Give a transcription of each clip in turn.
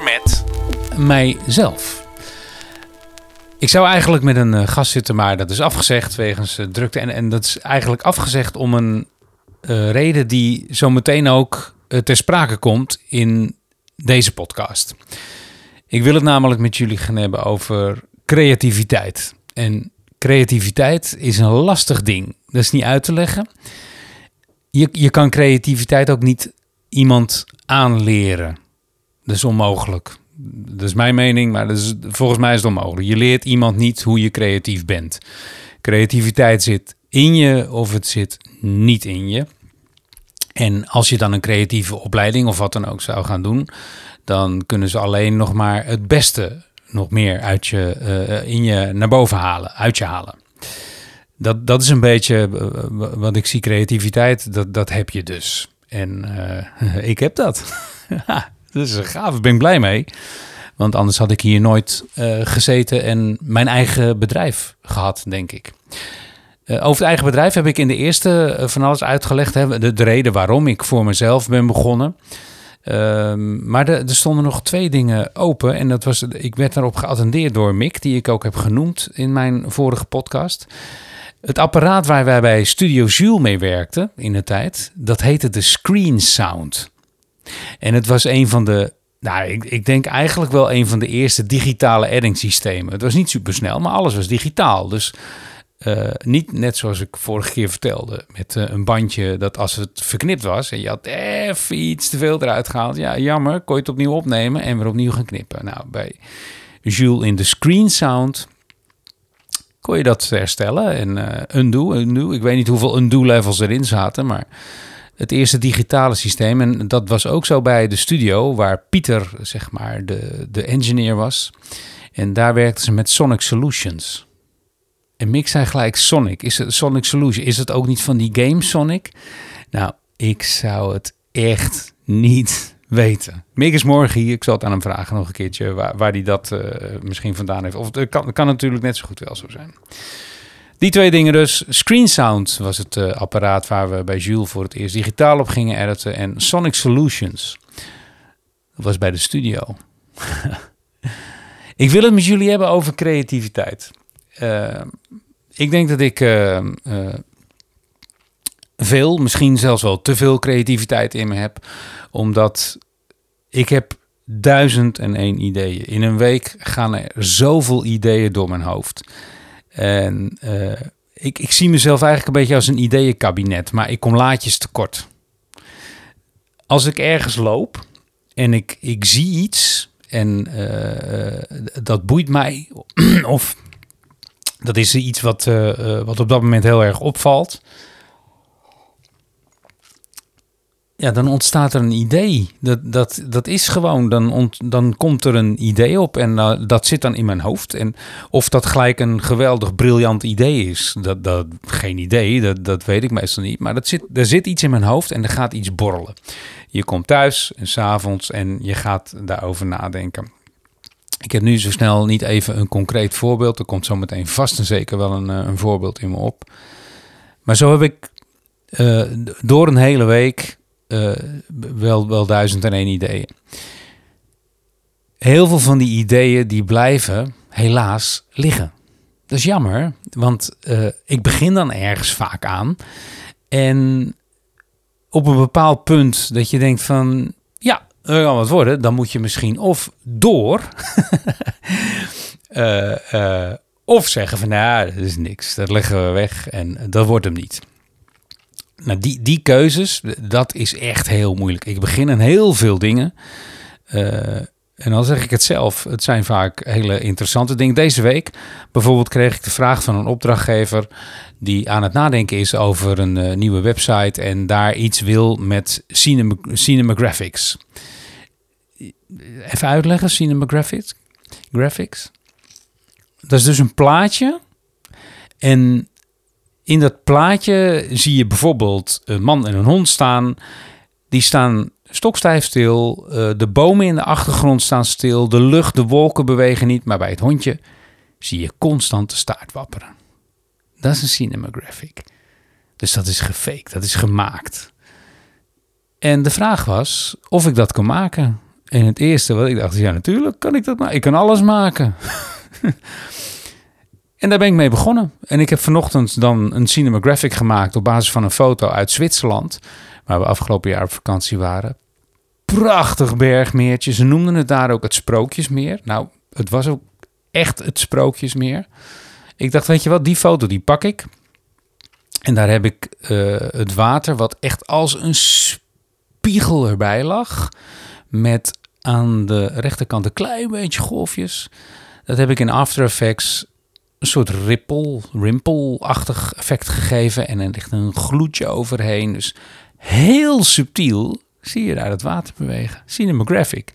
met mijzelf. Ik zou eigenlijk met een eh, gast zitten, maar dat is afgezegd wegens eh, drukte. En, en dat is eigenlijk afgezegd om een eh, reden die zo meteen ook ter sprake komt in deze podcast. Ik wil het namelijk met jullie gaan hebben over creativiteit. En creativiteit is een lastig ding. Dat is niet uit te leggen. Je, je kan creativiteit ook niet iemand aanleren. Dat is onmogelijk. Dat is mijn mening, maar dat is, volgens mij is het onmogelijk. Je leert iemand niet hoe je creatief bent. Creativiteit zit in je of het zit niet in je. En als je dan een creatieve opleiding of wat dan ook zou gaan doen, dan kunnen ze alleen nog maar het beste nog meer uit je, eh, in je naar boven halen, uit je halen. Dat, dat is een beetje eh, wat ik zie, creativiteit, dat, dat heb je dus. En eh, ik heb dat. dat is gaaf, ben ik blij mee. Want anders had ik hier nooit eh, gezeten en mijn eigen bedrijf gehad, denk ik. Eh, over het eigen bedrijf heb ik in de eerste eh, van alles uitgelegd. De, de reden waarom ik voor mezelf ben begonnen. Ehm, maar er, er stonden nog twee dingen open. En dat was, ik werd daarop geattendeerd door Mick, die ik ook heb genoemd in mijn vorige podcast. Het apparaat waar wij bij Studio Jules mee werkten in de tijd, dat heette de Screen Sound. En het was een van de, nou, ik, ik denk eigenlijk wel een van de eerste digitale edingssystemen. Het was niet super snel, maar alles was digitaal. Dus eh, niet net zoals ik vorige keer vertelde, met eh, een bandje dat als het verknipt was en je had even iets te veel eruit gehaald. Ja, jammer, kon je het opnieuw opnemen en weer opnieuw gaan knippen. Nou, bij Jules in de Screen Sound kon je dat herstellen en eh, undo, undo. Ik weet niet hoeveel undo levels erin zaten, maar het eerste digitale systeem. En dat was ook zo bij de studio, waar Pieter, zeg maar, de, de engineer was. En daar werkten ze met Sonic Solutions. En Mick zei gelijk Sonic. Is het Sonic Solution? Is het ook niet van die game Sonic? Nou, ik zou het echt niet weten. Mick is morgen hier. Ik zal het aan hem vragen nog een keertje waar, waar hij dat eh, misschien vandaan heeft. Of het kan, kan natuurlijk net zo goed wel zo zijn. Die twee dingen dus. Screen Sound was het eh, apparaat waar we bij Jules voor het eerst digitaal op gingen editen. En Sonic Solutions. Was bij de studio. ik wil het met jullie hebben over creativiteit. Uh, ik denk dat ik uh, veel, misschien zelfs wel te veel creativiteit in me heb. Omdat ik heb duizend en één ideeën. In een week gaan er zoveel ideeën door mijn hoofd. En uh, ik, ik zie mezelf eigenlijk een beetje als een ideeënkabinet, maar ik kom laadjes tekort. Als ik ergens loop en ik, ik zie iets en uh, dat boeit mij, of dat is iets wat, wat op dat moment heel erg opvalt. Ja, dan ontstaat er een idee. Dat, dat, dat is gewoon, dan, ont, dan komt er een idee op en uh, dat zit dan in mijn hoofd. En of dat gelijk een geweldig, briljant idee is, dat, dat, geen idee, dat, dat weet ik meestal niet. Maar dat zit, er zit iets in mijn hoofd en er gaat iets borrelen. Je komt thuis en s'avonds en je gaat daarover nadenken. Ik heb nu zo snel niet even een concreet voorbeeld. Er komt zo meteen vast en zeker wel een, een voorbeeld in me op. Maar zo heb ik uh, door een hele week uh, wel, wel duizend en één ideeën. Heel veel van die ideeën die blijven helaas liggen. Dat is jammer, want uh, ik begin dan ergens vaak aan. En op een bepaald punt dat je denkt van... Ja, er kan wat worden. Dan moet je misschien of door... uh, of zeggen van, nou, dat is niks. Dat leggen we weg en dat wordt hem niet. Nou, die, die keuzes, dat is echt heel moeilijk. Ik begin aan heel veel dingen. Uh, en dan zeg ik het zelf. Het zijn vaak hele interessante dingen. Deze week bijvoorbeeld kreeg ik de vraag van een opdrachtgever... die aan het nadenken is over een uh, nieuwe website... en daar iets wil met cinema, cinematographics. Even uitleggen, cinematographics. Graphics. Dat is dus een plaatje... En in dat plaatje zie je bijvoorbeeld een man en een hond staan. Die staan stokstijf stil. Uh, de bomen in de achtergrond staan stil. De lucht, de wolken bewegen niet. Maar bij het hondje zie je constant de staart wapperen. Dat is een cinematographic. Dus dat is gefaked, dat is gemaakt. En de vraag was of ik dat kon maken. En het eerste wat ik dacht, ja natuurlijk kan ik dat maken. Ik kan alles maken. en daar ben ik mee begonnen. En ik heb vanochtend dan een cinematographic gemaakt op basis van een foto uit Zwitserland. Waar we afgelopen jaar op vakantie waren. Prachtig bergmeertje. Ze noemden het daar ook het Sprookjesmeer. Nou, het was ook echt het Sprookjesmeer. Ik dacht, weet je wat, die foto die pak ik. En daar heb ik uh, het water, wat echt als een spiegel erbij lag. Met aan de rechterkant een klein beetje golfjes. Dat heb ik in After Effects een soort ripple, rimple-achtig effect gegeven. En er ligt een gloedje overheen. Dus heel subtiel zie je daar het water bewegen. Cinematographic.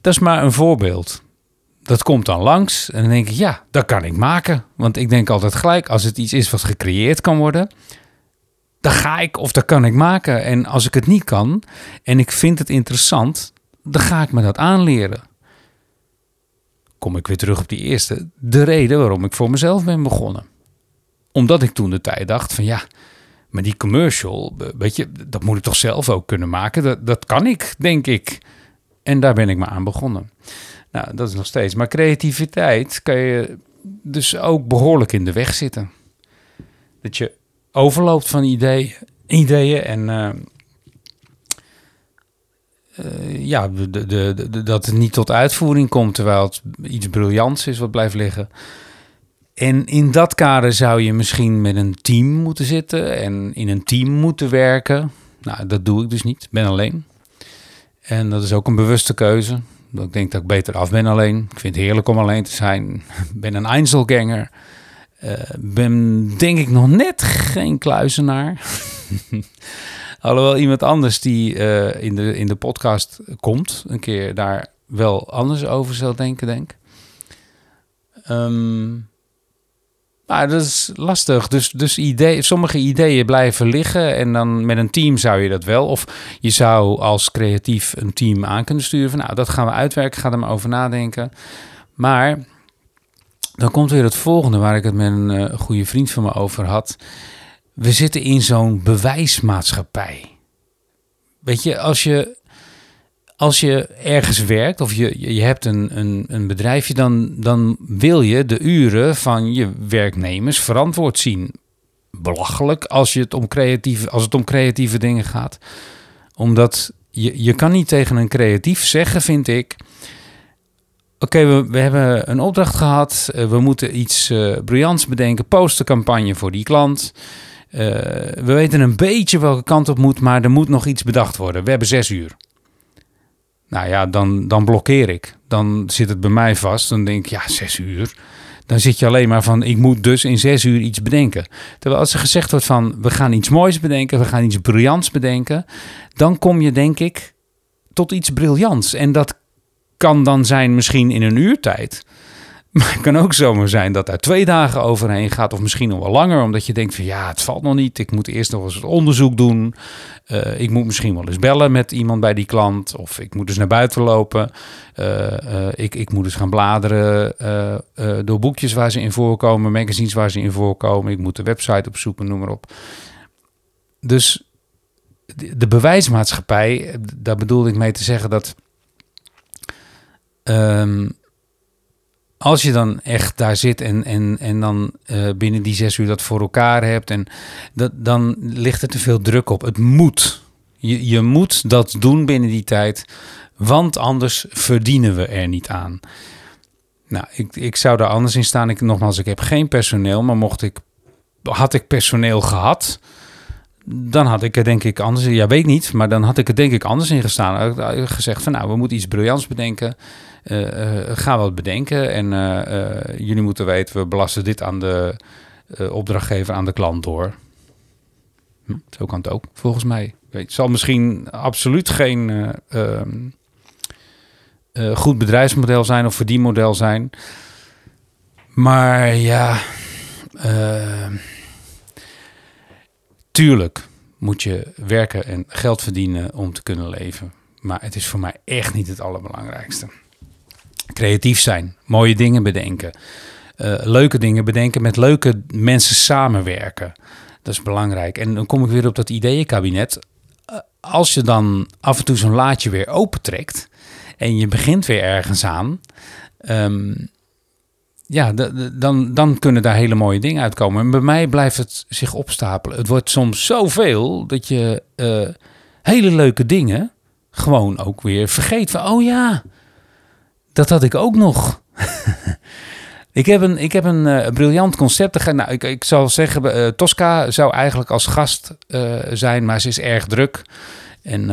Dat is maar een voorbeeld. Dat komt dan langs en dan denk ik, ja, dat kan ik maken. Want ik denk altijd gelijk, als het iets is wat gecreëerd kan worden, dan ga ik of dat kan ik maken. En als ik het niet kan en ik vind het interessant, dan ga ik me dat aanleren. Kom ik weer terug op die eerste. De reden waarom ik voor mezelf ben begonnen. Omdat ik toen de tijd dacht van ja, maar die commercial, weet je, dat moet ik toch zelf ook kunnen maken. Dat, dat kan ik, denk ik. En daar ben ik me aan begonnen. Nou, dat is nog steeds. Maar creativiteit kan je dus ook behoorlijk in de weg zitten. Dat je overloopt van ideeën, ideeën en uh, uh, ja, de, de, dat het niet tot uitvoering komt terwijl het iets briljants is wat blijft liggen. En in dat kader zou je misschien met een team moeten zitten en in een team moeten werken. Nou, dat doe ik dus niet. Ben alleen. En dat is ook een bewuste keuze. Ik denk dat ik beter af ben alleen. Ik vind het heerlijk om alleen te zijn. Ben een Einzelganger. Uh, ben denk ik nog net geen kluizenaar. Alhoewel iemand anders die uh, in, de, in de podcast komt, een keer daar wel anders over zal denken, denk. Um, maar dat is lastig. Dus, dus idee, sommige ideeën blijven liggen en dan met een team zou je dat wel. Of je zou als creatief een team aan kunnen sturen van nou, dat gaan we uitwerken, ga er maar over nadenken. Maar dan komt weer het volgende waar ik het met een uh, goede vriend van me over had. We zitten in zo'n bewijsmaatschappij. Weet je, als je als je ergens werkt of je, je hebt een, een, een bedrijfje, dan, dan wil je de uren van je werknemers verantwoord zien. Belachelijk als, je het om creatieve, als het om creatieve dingen gaat. Omdat je, je kan niet tegen een creatief zeggen, vind ik. Oké, we, we hebben een opdracht gehad. Uh, we moeten iets uh, briljants bedenken. Postercampagne voor die klant. Uh, we weten een beetje welke kant op moet, maar er moet nog iets bedacht worden. We hebben zes uur. Nou ja, dan, dan blokkeer ik. Dan zit het bij mij vast. Dan denk ik, ja, zes uur. Dan zit je alleen maar van, ik moet dus in zes uur iets bedenken. Terwijl als er gezegd wordt van, we gaan iets moois bedenken, we gaan iets briljants bedenken, dan kom je denk ik tot iets briljants. En dat kan dan zijn misschien in een uur tijd. Maar het kan ook zomaar zijn dat daar twee dagen overheen gaat, of misschien nog wel langer, omdat je denkt van ja, het valt nog niet. Ik moet eerst nog eens het onderzoek doen. Uh, ik moet misschien wel eens bellen met iemand bij die klant, of ik moet dus naar buiten lopen. Uh, uh, ik, ik moet dus gaan bladeren door boekjes waar ze in voorkomen, magazines waar ze in voorkomen. Ik moet de website opzoeken, noem maar op. Dus de bewijsmaatschappij, daar bedoelde ik mee te zeggen dat. Um, als je dan echt daar zit en, en, en dan uh, binnen die zes uur dat voor elkaar hebt, en dat, dan ligt er te veel druk op. Het moet. Je, je moet dat doen binnen die tijd, want anders verdienen we er niet aan. Nou, ik, ik zou daar anders in staan. Ik, nogmaals, ik heb geen personeel, maar mocht ik, had ik personeel gehad, dan had ik er denk ik anders, ja weet niet, maar dan had ik er denk ik anders in gestaan. Ik gezegd van nou, we moeten iets briljants bedenken. Uh, uh, ga wat bedenken en jullie moeten weten, we belasten dit aan de opdrachtgever, aan de klant door. Hm, zo kan het ook, volgens mij. Het zal misschien absoluut geen ehm, goed bedrijfsmodel zijn of verdienmodel zijn. Maar ja, tuurlijk moet je werken en geld verdienen om te kunnen leven. Maar het is voor mij echt niet het allerbelangrijkste. Creatief zijn, mooie dingen bedenken, uh, leuke dingen bedenken, met leuke mensen samenwerken. Dat is belangrijk. En dan kom ik weer op dat ideeënkabinet. Uh, als je dan af en toe zo'n laadje weer opentrekt en je begint weer ergens aan, ehm, ja, dan, dan kunnen daar hele mooie dingen uitkomen. En bij mij blijft het zich opstapelen. Het wordt soms zoveel dat je eh, hele leuke dingen gewoon ook weer vergeet. Van, oh ja, dat had ik ook nog. ik heb een, ik heb een eh, briljant concept. Nou, ik, ik zal zeggen, eh, Tosca zou eigenlijk als gast zijn, maar ze is erg druk. En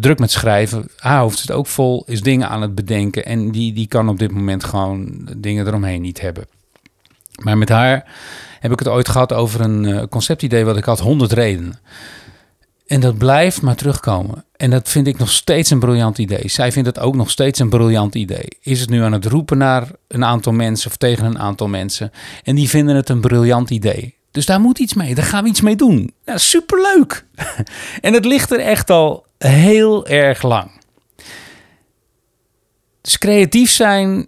druk met schrijven. Haar hoofd zit ook vol, is dingen aan het bedenken. En die, die kan op dit moment gewoon dingen eromheen niet hebben. Maar met haar heb ik het ooit gehad over een eh, conceptidee wat ik had, 100 redenen. En dat blijft maar terugkomen. En dat vind ik nog steeds een briljant idee. Zij vindt het ook nog steeds een briljant idee. Is het nu aan het roepen naar een aantal mensen of tegen een aantal mensen. En die vinden het een briljant idee. Dus daar moet iets mee. Daar gaan we iets mee doen. Nou, superleuk. en het ligt er echt al heel erg lang. Dus creatief zijn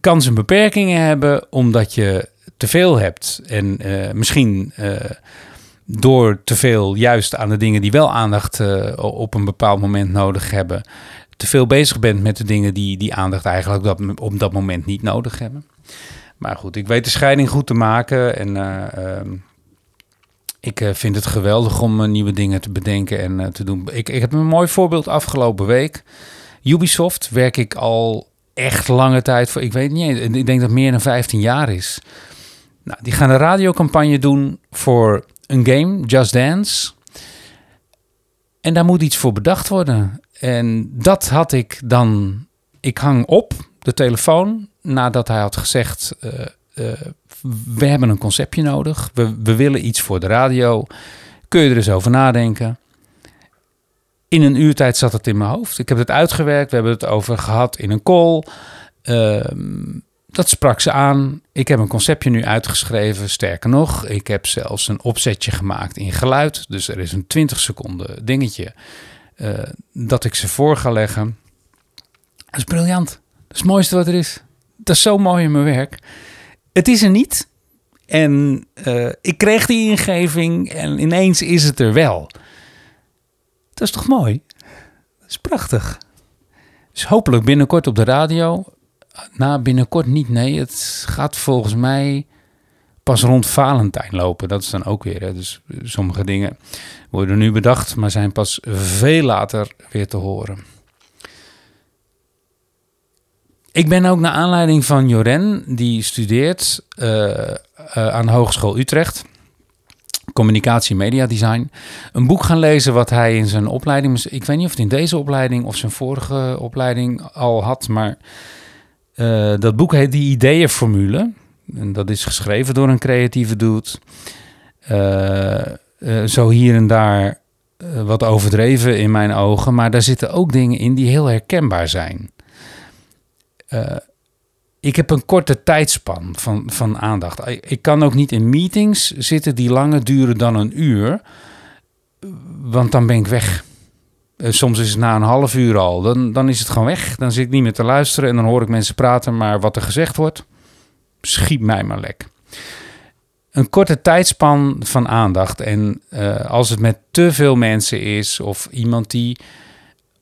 kan zijn beperkingen hebben omdat je te veel hebt. En eh, misschien eh, door te veel juist aan de dingen die wel aandacht eh, op een bepaald moment nodig hebben, te veel bezig bent met de dingen die die aandacht eigenlijk op dat, op dat moment niet nodig hebben. Maar goed, ik weet de scheiding goed te maken en eh, ehm, ik eh, vind het geweldig om eh, nieuwe dingen te bedenken en te doen. Ik, ik heb een mooi voorbeeld afgelopen week. Ubisoft werk ik al echt lange tijd voor. Ik weet niet, ik denk dat meer dan 15 jaar is. Nou, die gaan een radiocampagne doen voor een game, Just Dance. En daar moet iets voor bedacht worden. En dat had ik dan. Ik hang op de telefoon nadat hij had gezegd: eh, eh, We hebben een conceptje nodig. We, we willen iets voor de radio. Kun je er eens over nadenken? In een uurtijd zat het in mijn hoofd. Ik heb het uitgewerkt. We hebben het over gehad in een call. Ehm, dat sprak ze aan. Ik heb een conceptje nu uitgeschreven. Sterker nog, ik heb zelfs een opzetje gemaakt in geluid. Dus er is een 20 seconden dingetje eh, dat ik ze voor ga leggen. Dat is briljant. Is het mooiste wat er is. Dat is zo mooi in mijn werk. Het is er niet. En eh, ik kreeg die ingeving en ineens is het er wel. Dat is toch mooi? Dat is prachtig. Dus hopelijk binnenkort op de radio. Nou, binnenkort niet. Nee, het gaat volgens mij pas rond Valentijn lopen. Dat is dan ook weer. Hè. Dus sommige dingen worden nu bedacht, maar zijn pas veel later weer te horen. Ik ben ook naar aanleiding van Joren, die studeert uh, aan Hogeschool Utrecht. Communicatie Media Design. Een boek gaan lezen wat hij in zijn opleiding... Ik weet niet of het in deze opleiding of zijn vorige opleiding al had, maar... Uh, dat boek heet Die Ideeënformule. En dat is geschreven door een creatieve dude. Zo hier en daar wat overdreven in mijn ogen. Maar daar zitten ook dingen in die heel herkenbaar zijn. Uh, ik heb een korte tijdspan van, van aandacht. Ik kan ook niet in meetings zitten die langer duren dan een uur. Want dan ben ik weg. Soms is het na een half uur al. Dan, dan is het gewoon weg. Dan zit ik niet meer te luisteren en dan hoor ik mensen praten. Maar wat er gezegd wordt, schiet mij maar lek. Een korte tijdspan van aandacht. En uh, als het met te veel mensen is of iemand die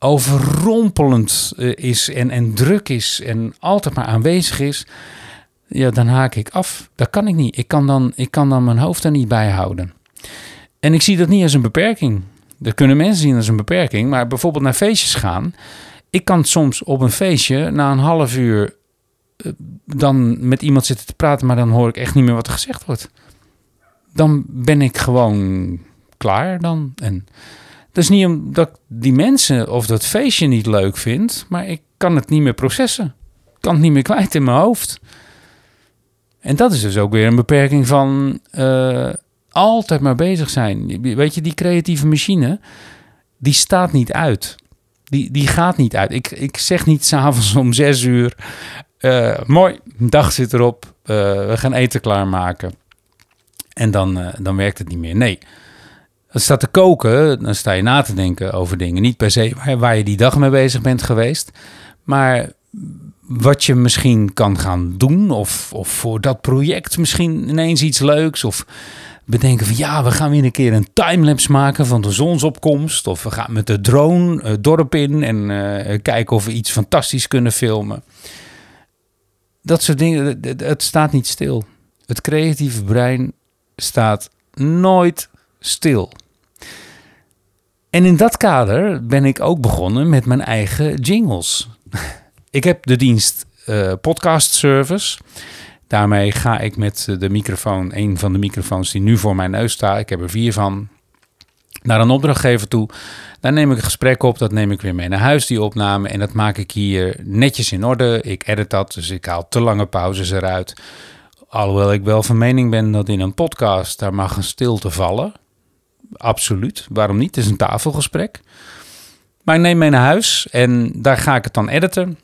overrompelend uh, is en, en druk is en altijd maar aanwezig is, ja, dan haak ik af. Dat kan ik niet. Ik kan dan, ik kan dan mijn hoofd er niet bij houden. En ik zie dat niet als een beperking. Dat kunnen mensen zien als een beperking, maar bijvoorbeeld naar feestjes gaan. Ik kan soms op een feestje na een half uur uh, dan met iemand zitten te praten, maar dan hoor ik echt niet meer wat er gezegd wordt. Dan ben ik gewoon klaar dan. En dat is niet omdat ik die mensen of dat feestje niet leuk vind, maar ik kan het niet meer processen. Ik kan het niet meer kwijt in mijn hoofd. En dat is dus ook weer een beperking van uh, altijd maar bezig zijn. Weet je, die creatieve machine, die staat niet uit. Die, die gaat niet uit. Ik, ik zeg niet s'avonds om zes uur, uh, mooi, dag zit erop, uh, we gaan eten klaarmaken. En dan, dan werkt het niet meer. Nee, het staat te koken, dan sta je na te denken over dingen. Niet per se waar, je die dag mee bezig bent geweest, maar wat je misschien kan gaan doen. Of, of voor dat project misschien ineens iets leuks. Of bedenken van ja, we gaan weer een keer een timelapse maken van de zonsopkomst. Of we gaan met de drone het dorp in en eh, kijken of we iets fantastisch kunnen filmen. Dat soort dingen, het staat niet stil. Het creatieve brein staat nooit stil. En in dat kader ben ik ook begonnen met mijn eigen jingles. Ik heb de dienst eh, podcast service. Daarmee ga ik met de microfoon, een van de microfoons die nu voor mijn neus staat, ik heb er vier van, naar een opdrachtgever toe. Daar neem ik een gesprek op, dat neem ik weer mee naar huis, die opname. En dat maak ik hier netjes in orde. Ik edit dat, dus ik haal te lange pauzes eruit. Alhoewel ik wel van mening ben dat in een podcast daar mag een stilte vallen. Absoluut, waarom niet? Het is een tafelgesprek. Maar ik neem mee naar huis en daar ga ik het dan editen.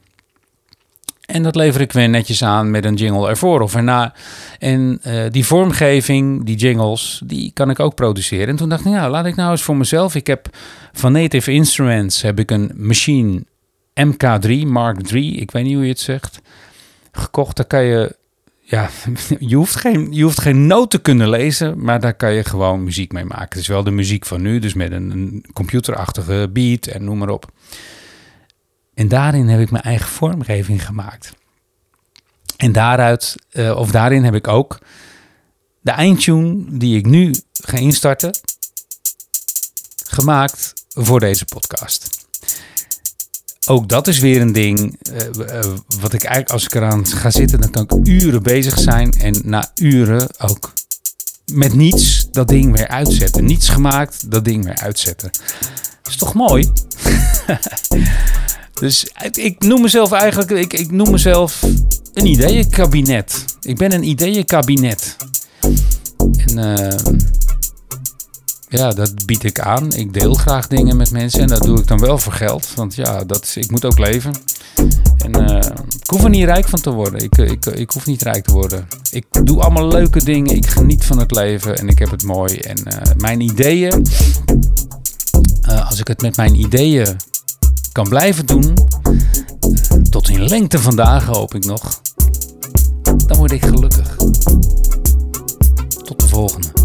En dat lever ik weer netjes aan met een jingle ervoor of erna. En eh, die vormgeving, die jingles, die kan ik ook produceren. En toen dacht ik, nou, laat ik nou eens voor mezelf. Ik heb van Native Instruments heb ik een machine MK3, Mark III, ik weet niet hoe je het zegt, gekocht. Daar kan je, ja, je hoeft geen, je hoeft geen noot te kunnen lezen, maar daar kan je gewoon muziek mee maken. Het is wel de muziek van nu, dus met een, een computerachtige beat en noem maar op. En daarin heb ik mijn eigen vormgeving gemaakt. En daaruit, eh, of daarin heb ik ook de eindtune die ik nu ga instarten, gemaakt voor deze podcast. Ook dat is weer een ding eh, eh, wat ik eigenlijk als ik eraan ga zitten, dan kan ik uren bezig zijn en na uren ook met niets dat ding weer uitzetten. Niets gemaakt, dat ding weer uitzetten. is toch mooi? Dus ik noem mezelf eigenlijk, ik, ik noem mezelf een ideeënkabinet. Ik ben een ideeënkabinet. En eh, ja, dat bied ik aan. Ik deel graag dingen met mensen en dat doe ik dan wel voor geld. Want ja, dat is, ik moet ook leven. En eh, ik hoef er niet rijk van te worden. Ik, ik, ik hoef niet rijk te worden. Ik doe allemaal leuke dingen. Ik geniet van het leven en ik heb het mooi. En eh, mijn ideeën, eh, als ik het met mijn ideeën kan blijven doen, tot in lengte vandaag hoop ik nog, dan word ik gelukkig. Tot de volgende.